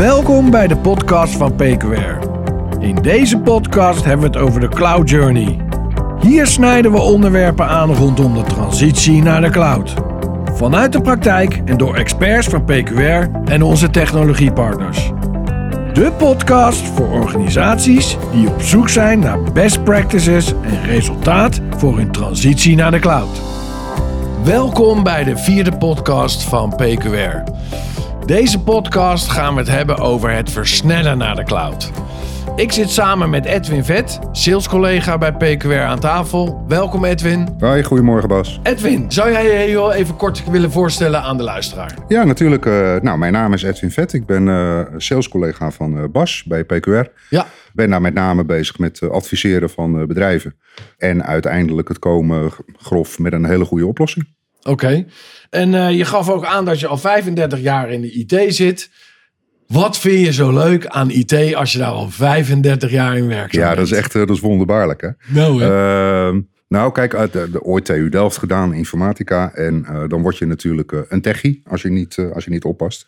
Welkom bij de podcast van PQR. In deze podcast hebben we het over de Cloud Journey. Hier snijden we onderwerpen aan rondom de transitie naar de cloud. Vanuit de praktijk en door experts van PQR en onze technologiepartners. De podcast voor organisaties die op zoek zijn naar best practices en resultaat voor hun transitie naar de cloud. Welkom bij de vierde podcast van PQR. Deze podcast gaan we het hebben over het versnellen naar de cloud. Ik zit samen met Edwin Vet, salescollega bij PQR aan tafel. Welkom Edwin. Hoi, goedemorgen Bas. Edwin, zou jij je heel even kort willen voorstellen aan de luisteraar? Ja, natuurlijk. eh, nou, mijn naam is Edwin Vet. Ik ben eh salescollega van eh, Bas bij PQR. Ja, Ben daar met name bezig met adviseren van bedrijven. En uiteindelijk het komen grof met een hele goede oplossing. Oké. En eh, je gaf ook aan dat je al 35 jaar in de IT zit. Wat vind je zo leuk aan IT als je daar al 35 jaar in werkt? Ja, dat is echt eh, dat is wonderbaarlijk hè. Nou, hè? Ehm, nou, kijk, uit de, de, ooit TU Delft gedaan, informatica. En eh, dan word je natuurlijk eh, een techie als je niet, eh, als je niet oppast.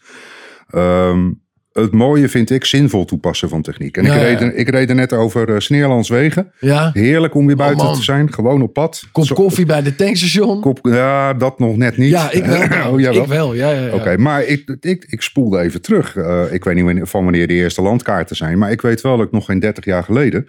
Ehm, het mooie vind ik zinvol toepassen van techniek. En Ja, ik, reed, ik reed er net over uh, Sneerlandswegen. ja, Heerlijk om weer buiten man. te zijn. Gewoon op pad. kop Zo- koffie bij de tankstation. Kop, ja, dat nog net niet. Ja, ik wel. oh? Ik wel, ja, ja, ja. Oké, maar ik, ik, ik spoelde even terug. Eh, ik weet niet van wanneer de eerste landkaarten zijn. Maar ik weet wel dat ik nog geen 30 jaar geleden.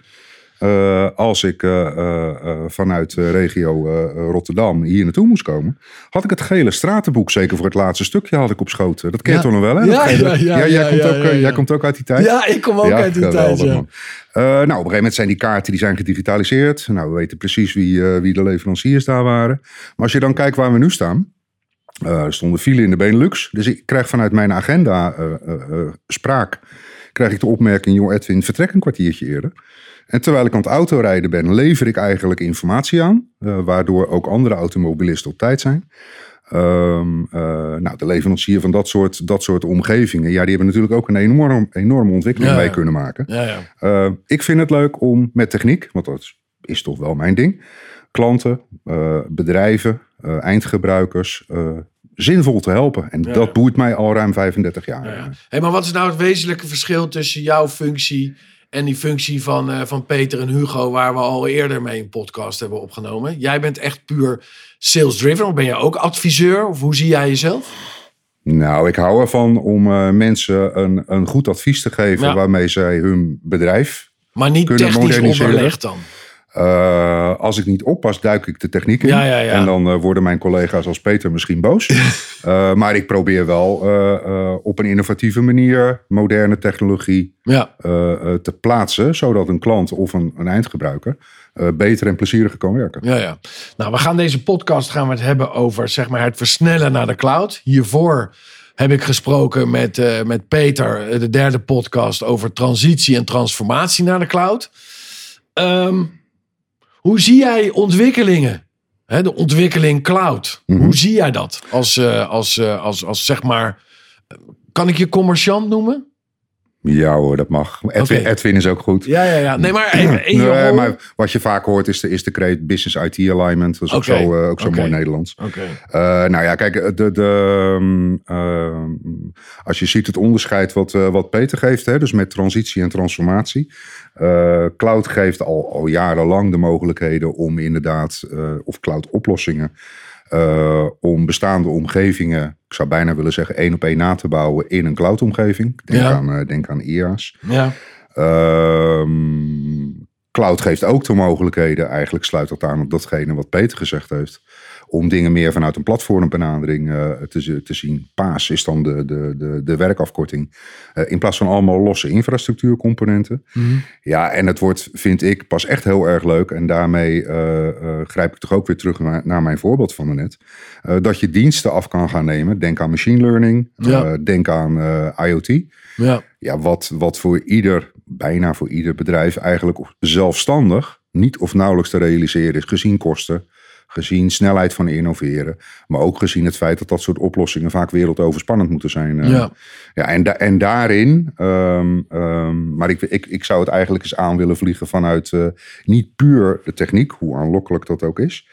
Eh, als ik eh, eh, vanuit regio Rotterdam hier naartoe moest komen. had ik het gele stratenboek. Zeker voor het laatste stukje had ik op schoot. Dat ken je Ja. toch nog wel, hè? Ja, ja, ja, jij, komt ook, ja, ja. jij komt ook uit die tijd. Ja, ik kom ook uit die tijd. Ja. nou, op een gegeven moment zijn die kaarten die zijn gedigitaliseerd. Nou, we weten precies wie, wie de leveranciers daar waren. Maar als je dan kijkt waar we nu staan. er stonden file in de Benelux. Dus ik krijg vanuit mijn agenda spraak. Krijg ik de opmerking, joh Edwin, vertrek een kwartiertje eerder. En terwijl ik aan het autorijden ben, lever ik eigenlijk informatie aan. eh, waardoor ook andere automobilisten op tijd zijn. Ehm, eh, nou, de leverancier van dat soort, dat soort omgevingen, ja, die hebben natuurlijk ook een enorm, enorme ontwikkeling Ja, mee ja. kunnen maken. Ja, ja. Eh, ik vind het leuk om met techniek, want dat is- is toch wel mijn ding, klanten, bedrijven, eindgebruikers zinvol te helpen. En Ja, dat boeit mij al ruim 35 jaar. Ja, ja. Hey, maar wat is nou het wezenlijke verschil tussen jouw functie en die functie van, eh, van Peter en Hugo, waar we al eerder mee een podcast hebben opgenomen? Jij bent echt puur sales-driven, of ben je ook adviseur? Of hoe zie jij jezelf? Nou, ik hou ervan om eh, mensen een, een goed advies te geven Ja. waarmee zij hun bedrijf. Maar niet technisch onderlegd dan. Eh, als ik niet oppas, duik ik de techniek in. Ja, ja, ja. En dan eh, worden mijn collega's als Peter misschien boos. Eh, maar ik probeer wel op een innovatieve manier moderne technologie Ja, te plaatsen, zodat een klant of een, een eindgebruiker beter en plezieriger kan werken. ja, ja. Nou, we gaan deze podcast gaan we het hebben over zeg maar, het versnellen naar de cloud. Hiervoor heb ik gesproken met, met Peter, de derde podcast, over transitie en transformatie naar de cloud. Ehm, hoe zie jij ontwikkelingen? Hè, de ontwikkeling cloud. Mhm. Hoe zie jij dat? Als, eh, als, eh, als, als zeg maar. eh, Kan ik je commerciant noemen? Ja hoor, dat mag. Edwin. Edwin is ook goed. Ja, ja, ja. Nee, maar even Nee, maar wat je vaak hoort is de, is de kreet Business IT Alignment. Dat is ook zo, eh, ook zo oké. mooi Nederlands. Oké. Eh, nou ja, kijk, de, de, ehm, ehm, als je ziet het onderscheid wat, eh, wat Peter geeft, hè, dus met transitie en transformatie. Eh, cloud geeft al, al jarenlang de mogelijkheden om inderdaad, eh, of cloud oplossingen, eh, om bestaande omgevingen, ik zou bijna willen zeggen, één op één na te bouwen in een cloud-omgeving. Denk, Ja. aan, eh, denk aan IaaS. Ja. Ehm, cloud geeft ook de mogelijkheden, eigenlijk sluit dat aan op datgene wat Peter gezegd heeft, om dingen meer vanuit een platformbenadering eh, te, te zien. PAAS is dan de, de, de, de werkafkorting, eh, in plaats van allemaal losse infrastructuurcomponenten. Mhm. Ja, en het wordt, vind ik, pas echt heel erg leuk. En daarmee eh, grijp ik toch ook weer terug naar, naar mijn voorbeeld van net. eh, dat je diensten af kan gaan nemen. Denk aan machine learning, Ja. denk aan IoT. Ja. Ja, wat, wat voor ieder, bijna voor ieder bedrijf eigenlijk zelfstandig niet of nauwelijks te realiseren is. Gezien kosten, gezien snelheid van innoveren. Maar ook gezien het feit dat dat soort oplossingen vaak wereldoverspannend moeten zijn. eh. Ja. ja en, da- en daarin, ehm, ehm, maar ik, ik, ik zou het eigenlijk eens aan willen vliegen vanuit eh, niet puur de techniek, hoe aanlokkelijk dat ook is.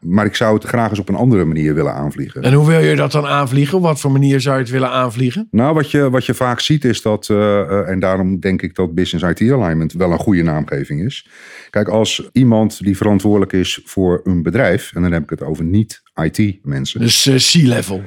Maar ik zou het graag eens op een andere manier willen aanvliegen. En hoe wil je dat dan aanvliegen? Op wat voor manier zou je het willen aanvliegen? Nou, wat je, wat je vaak ziet is dat, uh, uh, en daarom denk ik dat Business IT Alignment wel een goede naamgeving is. Kijk, als iemand die verantwoordelijk is voor een bedrijf, en dan heb ik het over niet-IT-mensen. Dus uh, C-level.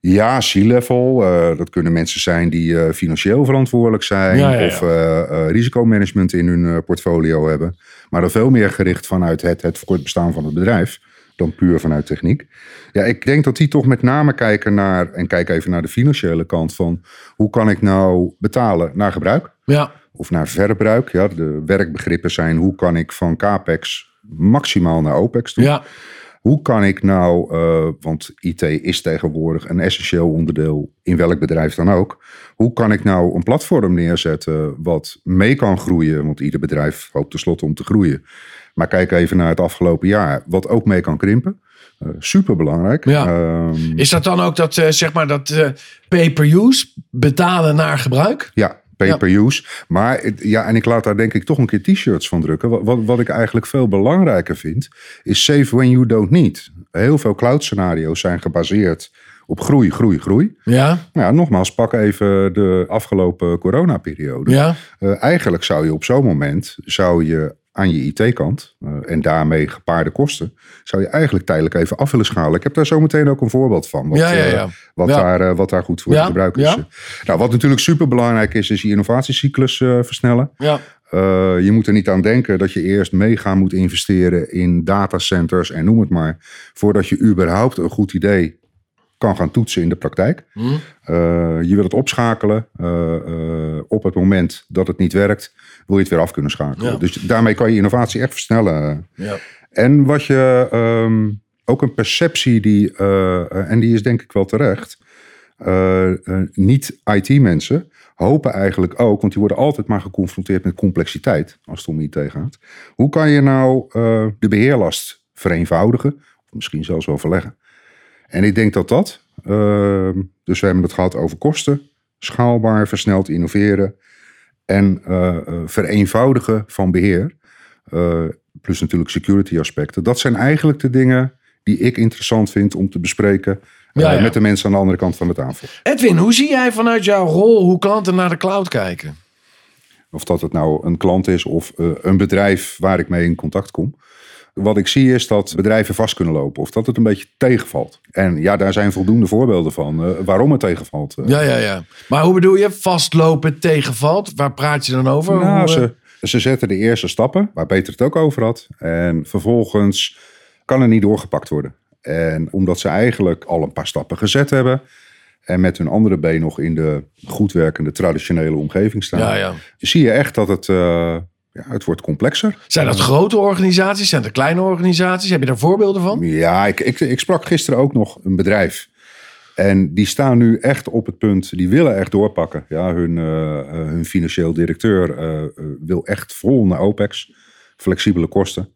Ja, C-level. Uh, dat kunnen mensen zijn die uh, financieel verantwoordelijk zijn. Ja, ja, ja. Of uh, risicomanagement in hun portfolio hebben. Maar dan veel meer gericht vanuit het, het voortbestaan van het bedrijf. Dan puur vanuit techniek. Ja, ik denk dat die toch met name kijken naar. En kijk even naar de financiële kant van. Hoe kan ik nou betalen naar gebruik? Ja. Of naar verbruik. Ja, de werkbegrippen zijn. Hoe kan ik van CAPEX maximaal naar OPEX doen? Ja. Hoe kan ik nou, uh, want IT is tegenwoordig een essentieel onderdeel in welk bedrijf dan ook. Hoe kan ik nou een platform neerzetten wat mee kan groeien? Want ieder bedrijf hoopt tenslotte om te groeien. Maar kijk even naar het afgelopen jaar, wat ook mee kan krimpen. Uh, Super belangrijk. Ja. Um, is dat dan ook dat, uh, zeg maar, dat uh, pay-per-use betalen naar gebruik? Ja, pay-per-use. Ja. Maar ja, en ik laat daar denk ik toch een keer t-shirts van drukken. Wat, wat, wat, ik eigenlijk veel belangrijker vind, is save when you don't need. Heel veel cloud scenario's zijn gebaseerd op groei, groei, groei. Ja. Nou ja, nogmaals, pak even de afgelopen coronaperiode. Ja. Uh, eigenlijk zou je op zo'n moment, zou je aan je IT-kant uh, en daarmee gepaarde kosten, zou je eigenlijk tijdelijk even af willen schalen. Ik heb daar zo meteen ook een voorbeeld van. Wat, ja, ja, ja. Uh, wat. Daar, uh, wat daar goed voor te gebruiken is. Nou, wat natuurlijk super belangrijk is, is je innovatiecyclus versnellen. Ja. je moet er niet aan denken dat je eerst mega moet investeren in datacenters en noem het maar, voordat je überhaupt een goed idee kan gaan toetsen in de praktijk. Hmm. Uh, je wil het opschakelen. Uh, uh, op het moment dat het niet werkt, wil je het weer af kunnen schakelen. Ja. Dus daarmee kan je innovatie echt versnellen. Ja. En wat je um, ook een perceptie die, en die is denk ik wel terecht. niet IT-mensen hopen eigenlijk ook, want die worden altijd maar geconfronteerd met complexiteit als het om IT gaat. Hoe kan je nou de beheerlast vereenvoudigen, of misschien zelfs wel verleggen? En ik denk dat dat, uh, dus we hebben het gehad over kosten, schaalbaar, versneld innoveren en uh, uh, vereenvoudigen van beheer, uh, plus natuurlijk security aspecten. Dat zijn eigenlijk de dingen die ik interessant vind om te bespreken Ja, ja. met de mensen aan de andere kant van de tafel. Edwin, hoe zie jij vanuit jouw rol hoe klanten naar de cloud kijken? Of dat het nou een klant is of een bedrijf waar ik mee in contact kom. Wat ik zie is dat bedrijven vast kunnen lopen of dat het een beetje tegenvalt. En ja, daar zijn voldoende voorbeelden van uh, waarom het tegenvalt. Uh. Ja, ja, ja. Maar hoe bedoel je vastlopen tegenvalt? Waar praat je dan over? Nou, hoe, ze, ze zetten de eerste stappen, waar Peter het ook over had. En vervolgens kan er niet doorgepakt worden. En omdat ze eigenlijk al een paar stappen gezet hebben. En met hun andere been nog in de goed werkende traditionele omgeving staan. Ja, ja. Zie je echt dat het... Uh, ja, het wordt complexer. Zijn dat grote organisaties? Zijn dat kleine organisaties? Heb je daar voorbeelden van? Ja, ik, ik, ik sprak gisteren ook nog een bedrijf. En die staan nu echt op het punt, die willen echt doorpakken. Ja, hun, uh, hun financieel directeur uh, wil echt vol naar OPEX, flexibele kosten.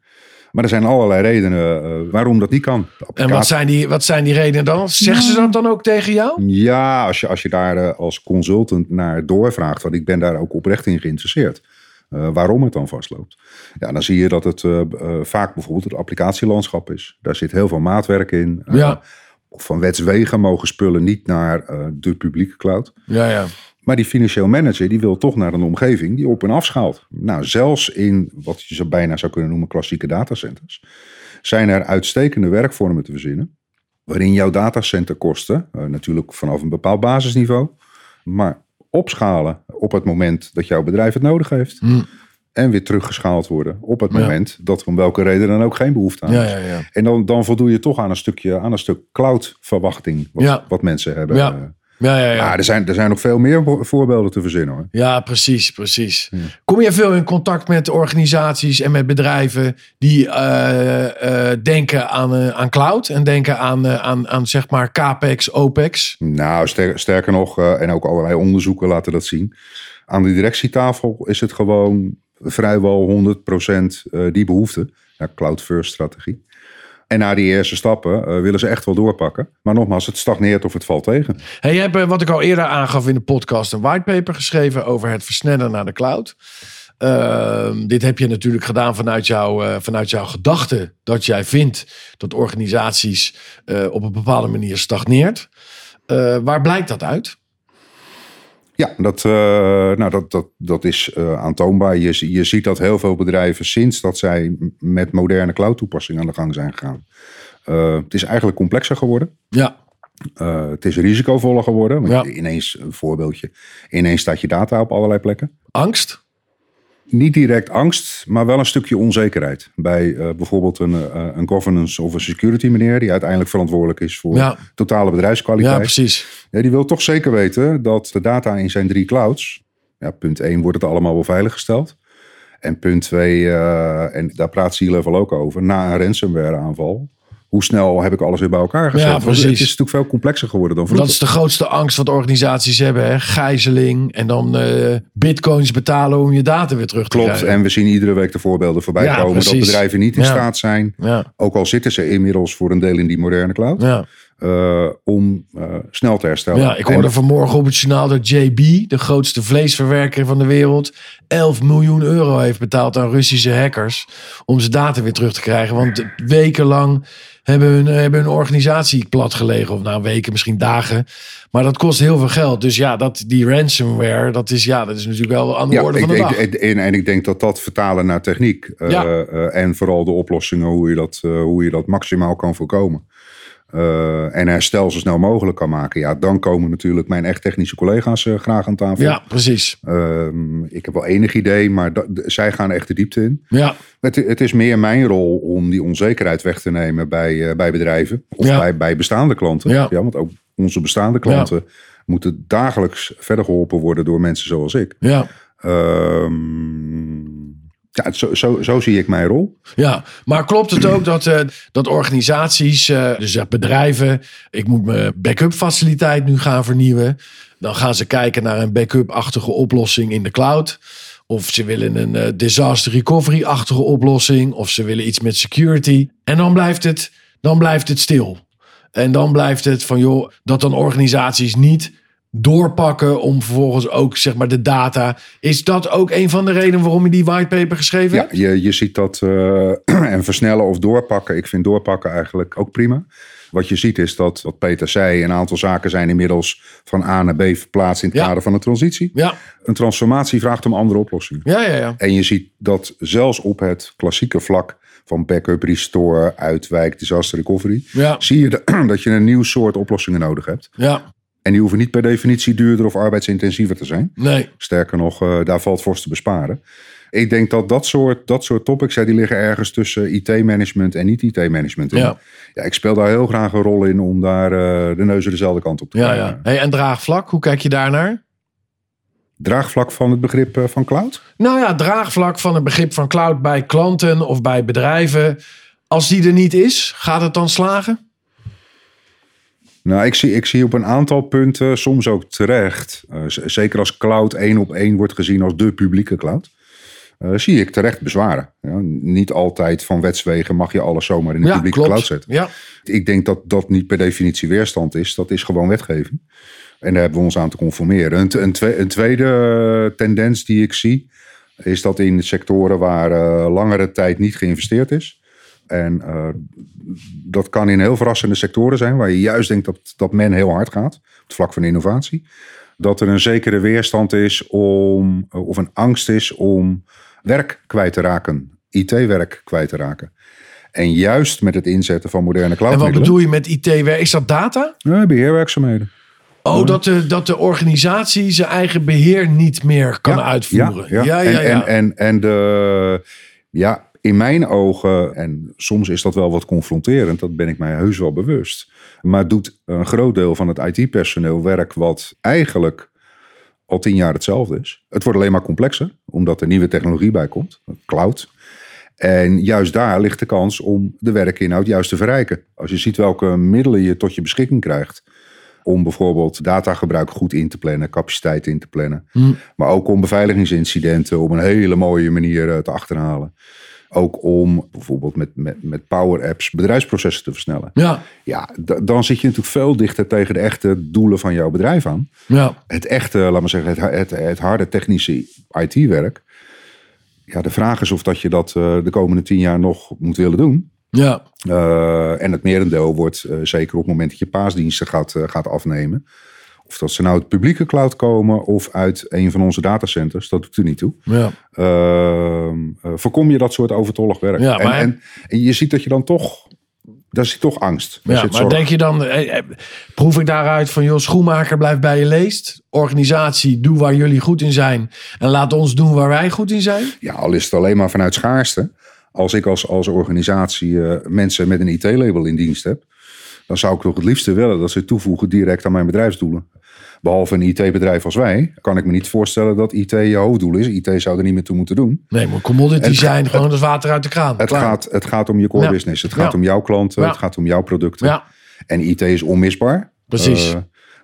Maar er zijn allerlei redenen uh, waarom dat niet kan. En wat zijn, die, wat zijn die redenen dan? Zeggen ze dat dan ook tegen jou? Ja, als je, als je daar uh, als consultant naar doorvraagt, want ik ben daar ook oprecht in geïnteresseerd. Uh, waarom het dan vastloopt. Ja, dan zie je dat het uh, uh, vaak bijvoorbeeld het applicatielandschap is. Daar zit heel veel maatwerk in. Ja. Van wetswegen mogen spullen niet naar de publieke cloud. Ja, ja. Maar die financieel manager die wil toch naar een omgeving die op en afschaalt. Nou, zelfs in wat je zo bijna zou kunnen noemen klassieke datacenters, zijn er uitstekende werkvormen te verzinnen. Waarin jouw datacenterkosten, natuurlijk vanaf een bepaald basisniveau, maar opschalen op het moment dat jouw bedrijf het nodig heeft. Hmm. En weer teruggeschaald worden op het Ja. moment dat er om welke reden dan ook geen behoefte aan is. ja. En dan, dan voldoe je toch aan een stukje, aan een stuk cloud-verwachting wat, Ja. wat mensen hebben. Ja. Ja, ja. Maar er zijn, er zijn nog veel meer vo- voorbeelden te verzinnen hoor. Ja, precies, precies. Kom je veel in contact met organisaties en met bedrijven die eh, eh, denken aan, eh, aan cloud en denken aan, aan, aan zeg maar CAPEX, OPEX? Nou, ster- sterker nog, en ook allerlei onderzoeken laten dat zien. Aan de directietafel is het gewoon vrijwel 100% eh, die behoefte. Ja, cloud first strategie. En na die eerste stappen eh, willen ze echt wel doorpakken. Maar nogmaals, het stagneert of het valt tegen. Hey, je hebt, eh, wat ik al eerder aangaf in de podcast, een whitepaper geschreven over het versnellen naar de cloud. Ehm, dit heb je natuurlijk gedaan vanuit, jou, eh, vanuit jouw gedachte dat jij vindt dat organisaties op een bepaalde manier stagneert. Waar blijkt dat uit? Ja, dat, uh, nou, dat, dat, dat is uh, aantoonbaar. Je, je ziet dat heel veel bedrijven sinds dat zij met moderne cloud toepassingen aan de gang zijn gegaan. Uh, het is eigenlijk complexer geworden. Ja. het is risicovoller geworden. Want ja. Ineens, een voorbeeldje, ineens staat je data op allerlei plekken. Angst? Niet direct angst, maar wel een stukje onzekerheid. Bij bijvoorbeeld een, een governance of een security meneer... die uiteindelijk verantwoordelijk is voor ja. totale bedrijfskwaliteit. Ja, precies. Ja, die wil toch zeker weten dat de data in zijn drie clouds. Ja, punt 1 wordt het allemaal wel veiliggesteld. En punt 2, uh, en daar praat C-Level ook over, na een ransomware aanval. Hoe snel heb ik alles weer bij elkaar gezet? Ja, precies. Het is natuurlijk veel complexer geworden dan vroeger. Dat is de grootste angst wat organisaties hebben. Hè? Gijzeling en dan uh, bitcoins betalen om je data weer terug te Klopt, krijgen. en we zien iedere week de voorbeelden voorbij Ja, komen... dat bedrijven niet in Ja. staat zijn, ook al zitten ze inmiddels voor een deel in die moderne cloud... ja. Eh, om eh, snel te herstellen. ja, ik hoorde En- vanmorgen op het journaal dat JB, de grootste vleesverwerker van de wereld, 11 miljoen euro heeft betaald aan Russische hackers om zijn data weer terug te krijgen. Want wekenlang hebben hun, hebben hun organisatie plat gelegen. Of nou, weken, misschien dagen. Maar dat kost heel veel geld. Dus ja, dat, die ransomware, dat is, ja, dat is natuurlijk wel aan de Ja, orde ik, van de dag. ik- en, en ik denk dat dat vertalen naar techniek eh, en vooral de oplossingen hoe je dat, hoe je dat maximaal kan voorkomen. Eh, en herstel zo snel mogelijk kan maken. Ja, dan komen natuurlijk mijn echt technische collega's eh, graag aan tafel. ja, precies. Ehm, ik heb wel enig idee, maar zij gaan echt de diepte in. Ja, Het, het is meer mijn rol om die onzekerheid weg te nemen bij, eh, bij bedrijven of Ja. bij, bij bestaande klanten. Ja. want ook onze bestaande klanten moeten dagelijks verder geholpen worden door mensen zoals ik. ja. Ehm, ja, zo, zo, zo zie ik mijn rol. Ja, maar klopt het ook dat, eh, dat organisaties, eh, dus bedrijven, ik moet mijn backup faciliteit nu gaan vernieuwen. Dan gaan ze kijken naar een backup-achtige oplossing in de cloud. Of ze willen een eh, disaster recovery-achtige oplossing. Of ze willen iets met security. En dan blijft het, dan blijft het stil. En dan blijft het van joh, dat dan organisaties niet doorpakken om vervolgens ook zeg maar de data. Is dat ook een van de redenen waarom je die whitepaper geschreven Ja, hebt? je, je ziet dat eh, en versnellen of doorpakken. Ik vind doorpakken eigenlijk ook prima. Wat je ziet is dat, wat Peter zei, een aantal zaken zijn inmiddels van A naar B verplaatst in het Ja. kader van een transitie. Ja, Een transformatie vraagt om andere oplossingen. ja, ja. ja. En je ziet dat zelfs op het klassieke vlak van backup, restore, uitwijk, disaster recovery, Ja, zie je de- dat je een nieuw soort oplossingen nodig hebt. ja, En die hoeven niet per definitie duurder of arbeidsintensiever te zijn. nee. Sterker nog, eh, daar valt fors te besparen. Ik denk dat dat soort, dat soort topics, hè, die liggen ergens tussen IT-management en niet-IT-management. Ja. Ja, ik speel daar heel graag een rol in om daar eh, de neuzen dezelfde kant op te Ja, krijgen. ja. Hey, en draagvlak, hoe kijk je daarnaar? Draagvlak van het begrip eh, van cloud? Nou ja, draagvlak van het begrip van cloud bij klanten of bij bedrijven. Als die er niet is, gaat het dan slagen? Nou, ik zie, ik zie op een aantal punten, soms ook terecht, eh, zeker als cloud één op één wordt gezien als de publieke cloud, eh, zie ik terecht bezwaren. Ja, niet altijd van wetswegen mag je alles zomaar in de ja, publieke klopt. cloud zetten. Ja, Ik denk dat dat niet per definitie weerstand is. Dat is gewoon wetgeving. En daar hebben we ons aan te conformeren. Een, een, twe- een tweede tendens die ik zie, is dat in sectoren waar eh, langere tijd niet geïnvesteerd is. En eh, dat kan in heel verrassende sectoren zijn, waar je juist denkt dat, dat men heel hard gaat, op het vlak van innovatie. Dat er een zekere weerstand is om, of een angst is om werk kwijt te raken, IT-werk kwijt te raken. En juist met het inzetten van moderne en wat bedoel je met IT? Is dat data? Ja, beheerwerkzaamheden. Oh, dat de, dat de organisatie zijn eigen beheer niet meer kan Ja, uitvoeren. Ja, ja. ja, ja. En, en, en, en de, ja, in mijn ogen, en soms is dat wel wat confronterend, dat ben ik mij heus wel bewust. Maar doet een groot deel van het IT-personeel werk wat eigenlijk al tien jaar hetzelfde is. Het wordt alleen maar complexer, omdat er nieuwe technologie bij komt, cloud. En juist daar ligt de kans om de werkinhoud juist te verrijken. Als je ziet welke middelen je tot je beschikking krijgt. Om bijvoorbeeld datagebruik goed in te plannen, capaciteit in te plannen. Hm. Maar ook om beveiligingsincidenten op een hele mooie manier eh, te achterhalen. Ook om bijvoorbeeld met, met, met power apps bedrijfsprocessen te versnellen. ja, Ja, dan zit je natuurlijk veel dichter tegen de echte doelen van jouw bedrijf aan. ja, Het echte, laat maar zeggen, het, het, het harde technische IT-werk. Ja, de vraag is of dat je dat eh, de komende tien jaar nog moet willen doen. Ja, Uh, en het merendeel wordt, uh, zeker op het moment dat je paasdiensten gaat, gaat afnemen. Of dat ze nou uit publieke cloud komen of uit een van onze datacenters, dat doet er niet toe. ja. Ehm, voorkom je dat soort overtollig werk. Ja, maar- en, en, en je ziet dat je dan toch, daar zit toch angst. Ja zit maar zorg. denk je dan, eh, eh, proef ik daaruit van, joh, schoenmaker blijf bij je leest. Organisatie, doe waar jullie goed in zijn. En laat ons doen waar wij goed in zijn. Ja, al is het alleen maar vanuit schaarste. Als ik als, als organisatie eh, mensen met een IT-label in dienst heb, dan zou ik toch het liefste willen dat ze toevoegen direct aan mijn bedrijfsdoelen. Behalve een IT-bedrijf als wij, kan ik me niet voorstellen dat IT je hoofddoel is. IT zou er niet meer toe moeten doen. Nee, maar commodity Het- zijn gewoon als water uit de kraan. Het Klaar. gaat, het gaat om je core Ja. business. Het gaat Ja. om jouw klanten. Het gaat om jouw producten. En IT is onmisbaar. Precies. Eh,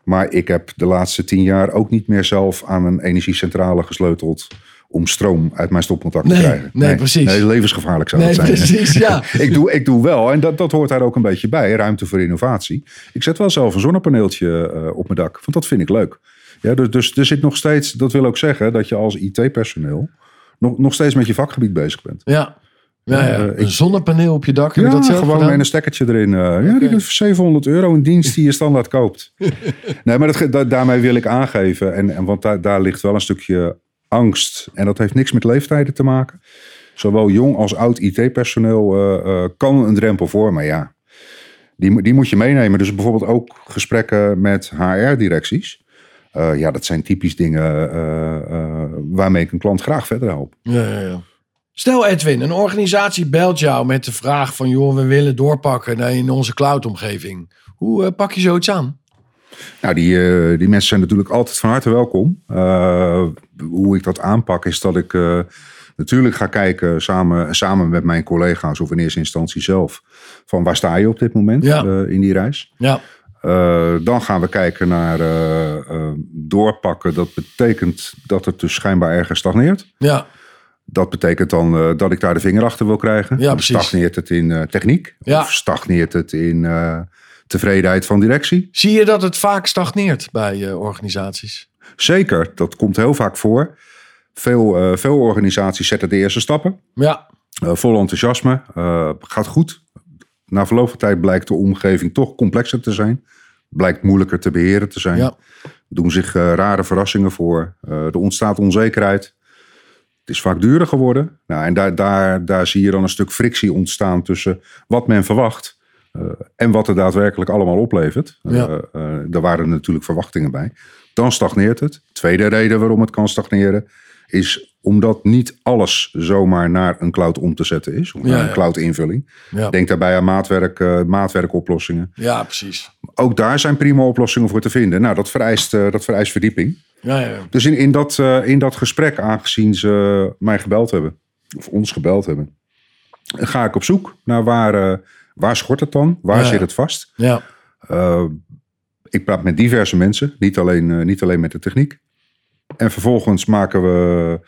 maar ik heb de laatste tien jaar ook niet meer zelf aan een energiecentrale gesleuteld om stroom uit mijn stopcontact Nee, te krijgen. nee, precies. Nee, levensgevaarlijk zou nee, dat zijn. precies, ja. ik, doe, ik doe wel, en dat, dat hoort daar ook een beetje bij, ruimte voor innovatie. Ik zet wel zelf een zonnepaneeltje eh, op mijn dak, want dat vind ik leuk. Ja, dus, dus er zit nog steeds, dat wil ook zeggen dat je als IT-personeel nog, nog steeds met je vakgebied bezig bent. Ja, ja, ja. Eh, een zonnepaneel op je dak. Heb Ja, dat zelf gewoon gedaan? met een stekkertje erin. eh, ja, die doet voor 700 euro een dienst die je standaard koopt. nee, maar dat, da- daarmee wil ik aangeven. En, en want daar, daar ligt wel een stukje angst. En dat heeft niks met leeftijden te maken. Zowel jong als oud IT-personeel eh, kan een drempel voor. Maar ja, die, moet- die moet je meenemen. Dus bijvoorbeeld ook gesprekken met HR-directies. Ja, dat zijn typisch dingen waarmee ik een klant graag verder help. Ja, ja, ja. Stel Edwin, een organisatie belt jou met de vraag van... joh, we willen doorpakken in onze cloud-omgeving. Hoe eh, pak je zoiets aan? Nou, die, eh, die mensen zijn natuurlijk altijd van harte welkom. Eh, hoe ik dat aanpak is dat ik natuurlijk ga kijken samen, samen met mijn collega's of in eerste instantie zelf. Van waar sta je op dit moment Ja. in die reis? Ja, dan gaan we kijken naar doorpakken. Dat betekent dat het dus schijnbaar ergens stagneert. ja, Dat betekent dan eh, dat ik daar de vinger achter wil krijgen. Ja. Stagneert het in eh, techniek? Ja. Of stagneert het in eh, tevredenheid van directie? Zie je dat het vaak stagneert bij organisaties? Zeker, dat komt heel vaak voor. Veel, veel organisaties zetten de eerste stappen. Ja, vol enthousiasme. gaat goed. Na verloop van tijd blijkt de omgeving toch complexer te zijn. Blijkt moeilijker te beheren te zijn. ja, Doen zich rare verrassingen voor. Er ontstaat onzekerheid. Het is vaak duurder geworden. Nou, en daar, daar, daar zie je dan een stuk frictie ontstaan tussen wat men verwacht. eh, en wat er daadwerkelijk allemaal oplevert. Ja. Eh, eh, daar waren natuurlijk verwachtingen bij. Dan stagneert het. Tweede reden waarom het kan stagneren is omdat niet alles zomaar naar een cloud om te zetten is. Of Ja, naar een ja. cloud invulling. ja. Denk daarbij aan maatwerk, eh, maatwerkoplossingen. ja precies. Ook daar zijn prima oplossingen voor te vinden. Nou, dat vereist, eh, dat vereist verdieping. Ja, ja. Dus in, in, dat, eh, in dat gesprek, aangezien ze mij gebeld hebben, of ons gebeld hebben, ga ik op zoek naar waar, eh, waar schort het dan? Waar Ja. zit het vast? ja. Ik praat met diverse mensen, niet alleen, niet alleen met de techniek. En vervolgens maken we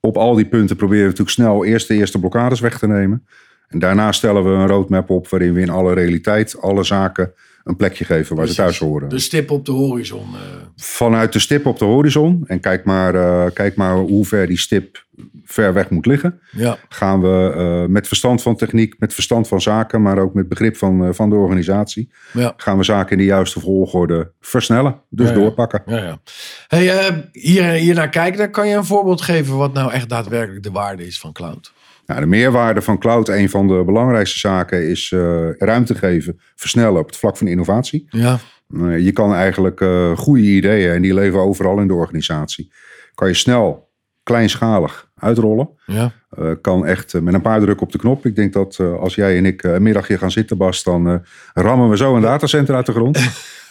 op al die punten proberen we natuurlijk snel eerst de eerste blokkades weg te nemen. En daarna stellen we een roadmap op waarin we in alle realiteit alle zaken een plekje geven waar ze thuis horen. De stip op de horizon. eh. Vanuit de stip op de horizon, en kijk maar, eh, kijk maar hoe ver die stip ver weg moet liggen, ja, gaan we eh, met verstand van techniek, met verstand van zaken, maar ook met begrip van, van de organisatie, ja. gaan we zaken in de juiste volgorde versnellen. Dus Ja, doorpakken. Ja, ja. Hey, hier, hier naar kijken, dan kan je een voorbeeld geven wat nou echt daadwerkelijk de waarde is van cloud. Nou, de meerwaarde van cloud, een van de belangrijkste zaken, is eh, ruimte geven, versnellen op het vlak van innovatie. Ja, Eh, je kan eigenlijk eh, goede ideeën, en die leven overal in de organisatie, kan je snel, kleinschalig uitrollen. ja, kan echt met een paar drukken op de knop. Ik denk dat als jij en ik een middagje gaan zitten, Bas, dan rammen we zo een datacenter uit de grond.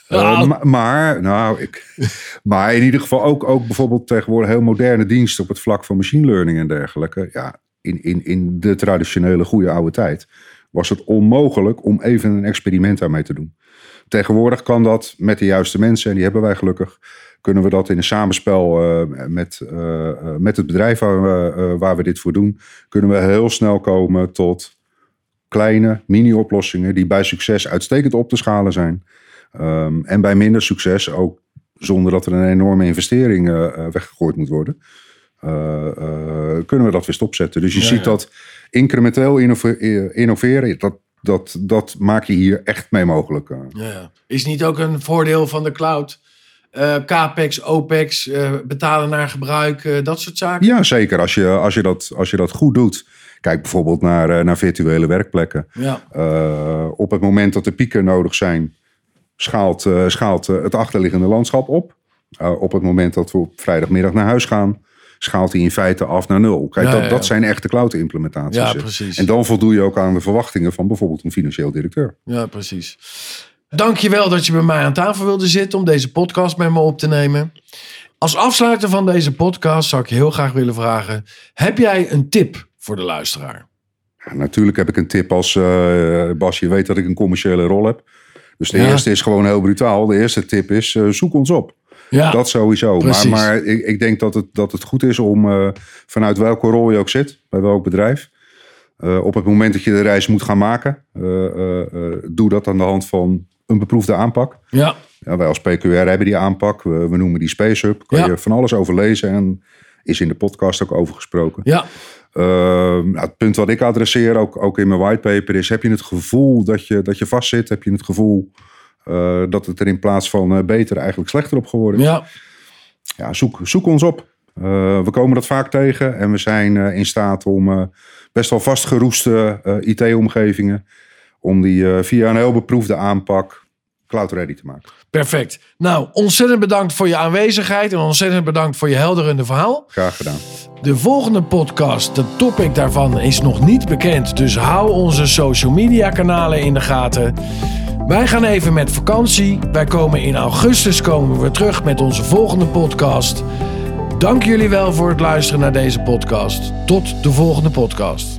Eh, Nou. ma- maar, nou, ik, maar in ieder geval ook, ook bijvoorbeeld tegenwoordig heel moderne diensten op het vlak van machine learning en dergelijke. Ja, in, in, in de traditionele goede oude tijd was het onmogelijk om even een experiment daarmee te doen. Tegenwoordig kan dat met de juiste mensen, en die hebben wij gelukkig, kunnen we dat in een samenspel eh, met, eh, eh, met het bedrijf waar we, waar we dit voor doen, kunnen we heel snel komen tot kleine mini-oplossingen die bij succes uitstekend op te schalen zijn. Ehm, en bij minder succes ook zonder dat er een enorme investering weggegooid moet worden. Eh, eh, kunnen we dat weer stopzetten. Dus je Ja, ziet ja. dat incrementeel eh, innoveren, dat, dat, dat maak je hier echt mee mogelijk. Ja. Is niet ook een voordeel van de cloud? Eh, CAPEX, OPEX, betalen naar gebruik, dat soort zaken? Ja, zeker. Als je, als je, dat, als je dat goed doet. Kijk bijvoorbeeld naar, naar virtuele werkplekken. Ja. Op het moment dat de pieken nodig zijn, schaalt, schaalt het achterliggende landschap op. Op het moment dat we op vrijdagmiddag naar huis gaan, schaalt hij in feite af naar nul. Kijk, Ja, dat, ja, ja. dat zijn echte. Ja, hè. precies. En dan voldoe je ook aan de verwachtingen van bijvoorbeeld een financieel directeur. Ja, precies. Dankjewel dat je bij mij aan tafel wilde zitten om deze podcast met me op te nemen. Als afsluiter van deze podcast zou ik je heel graag willen vragen: heb jij een tip voor de luisteraar? Ja, natuurlijk heb ik een tip als eh, Bas, je weet dat ik een commerciële rol heb. Dus de Ja. eerste is gewoon heel brutaal. De eerste tip is eh, zoek ons op. Ja, Dat sowieso. Maar, precies. maar ik, ik denk dat het, dat het goed is om eh, vanuit welke rol je ook zit, bij welk bedrijf. eh, op het moment dat je de reis moet gaan maken, eh, doe dat aan de hand van een beproefde aanpak. ja, Ja, wij als PQR hebben die aanpak. We, we noemen die Space Hub. Kan Ja. je van alles over lezen en is in de podcast ook over gesproken. ja, Uh, nou, het punt wat ik adresseer, ook, ook in mijn whitepaper, is: heb je het gevoel dat je, dat je vastzit? Heb je het gevoel eh, dat het er in plaats van eh, beter eigenlijk slechter op geworden is? ja, Ja, zoek, zoek ons op. Uh, we komen dat vaak tegen en we zijn uh, in staat om best wel vastgeroeste IT-omgevingen, om die via een heel beproefde aanpak cloud-ready te maken. perfect. Nou, ontzettend bedankt voor je aanwezigheid en ontzettend bedankt voor je helderende verhaal. Graag gedaan. De volgende podcast, de topic daarvan is nog niet bekend, dus hou onze social media kanalen in de gaten. Wij gaan even met vakantie. Wij komen in augustus komen we terug met onze volgende podcast. Dank jullie wel voor het luisteren naar deze podcast. Tot de volgende podcast.